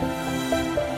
Bye.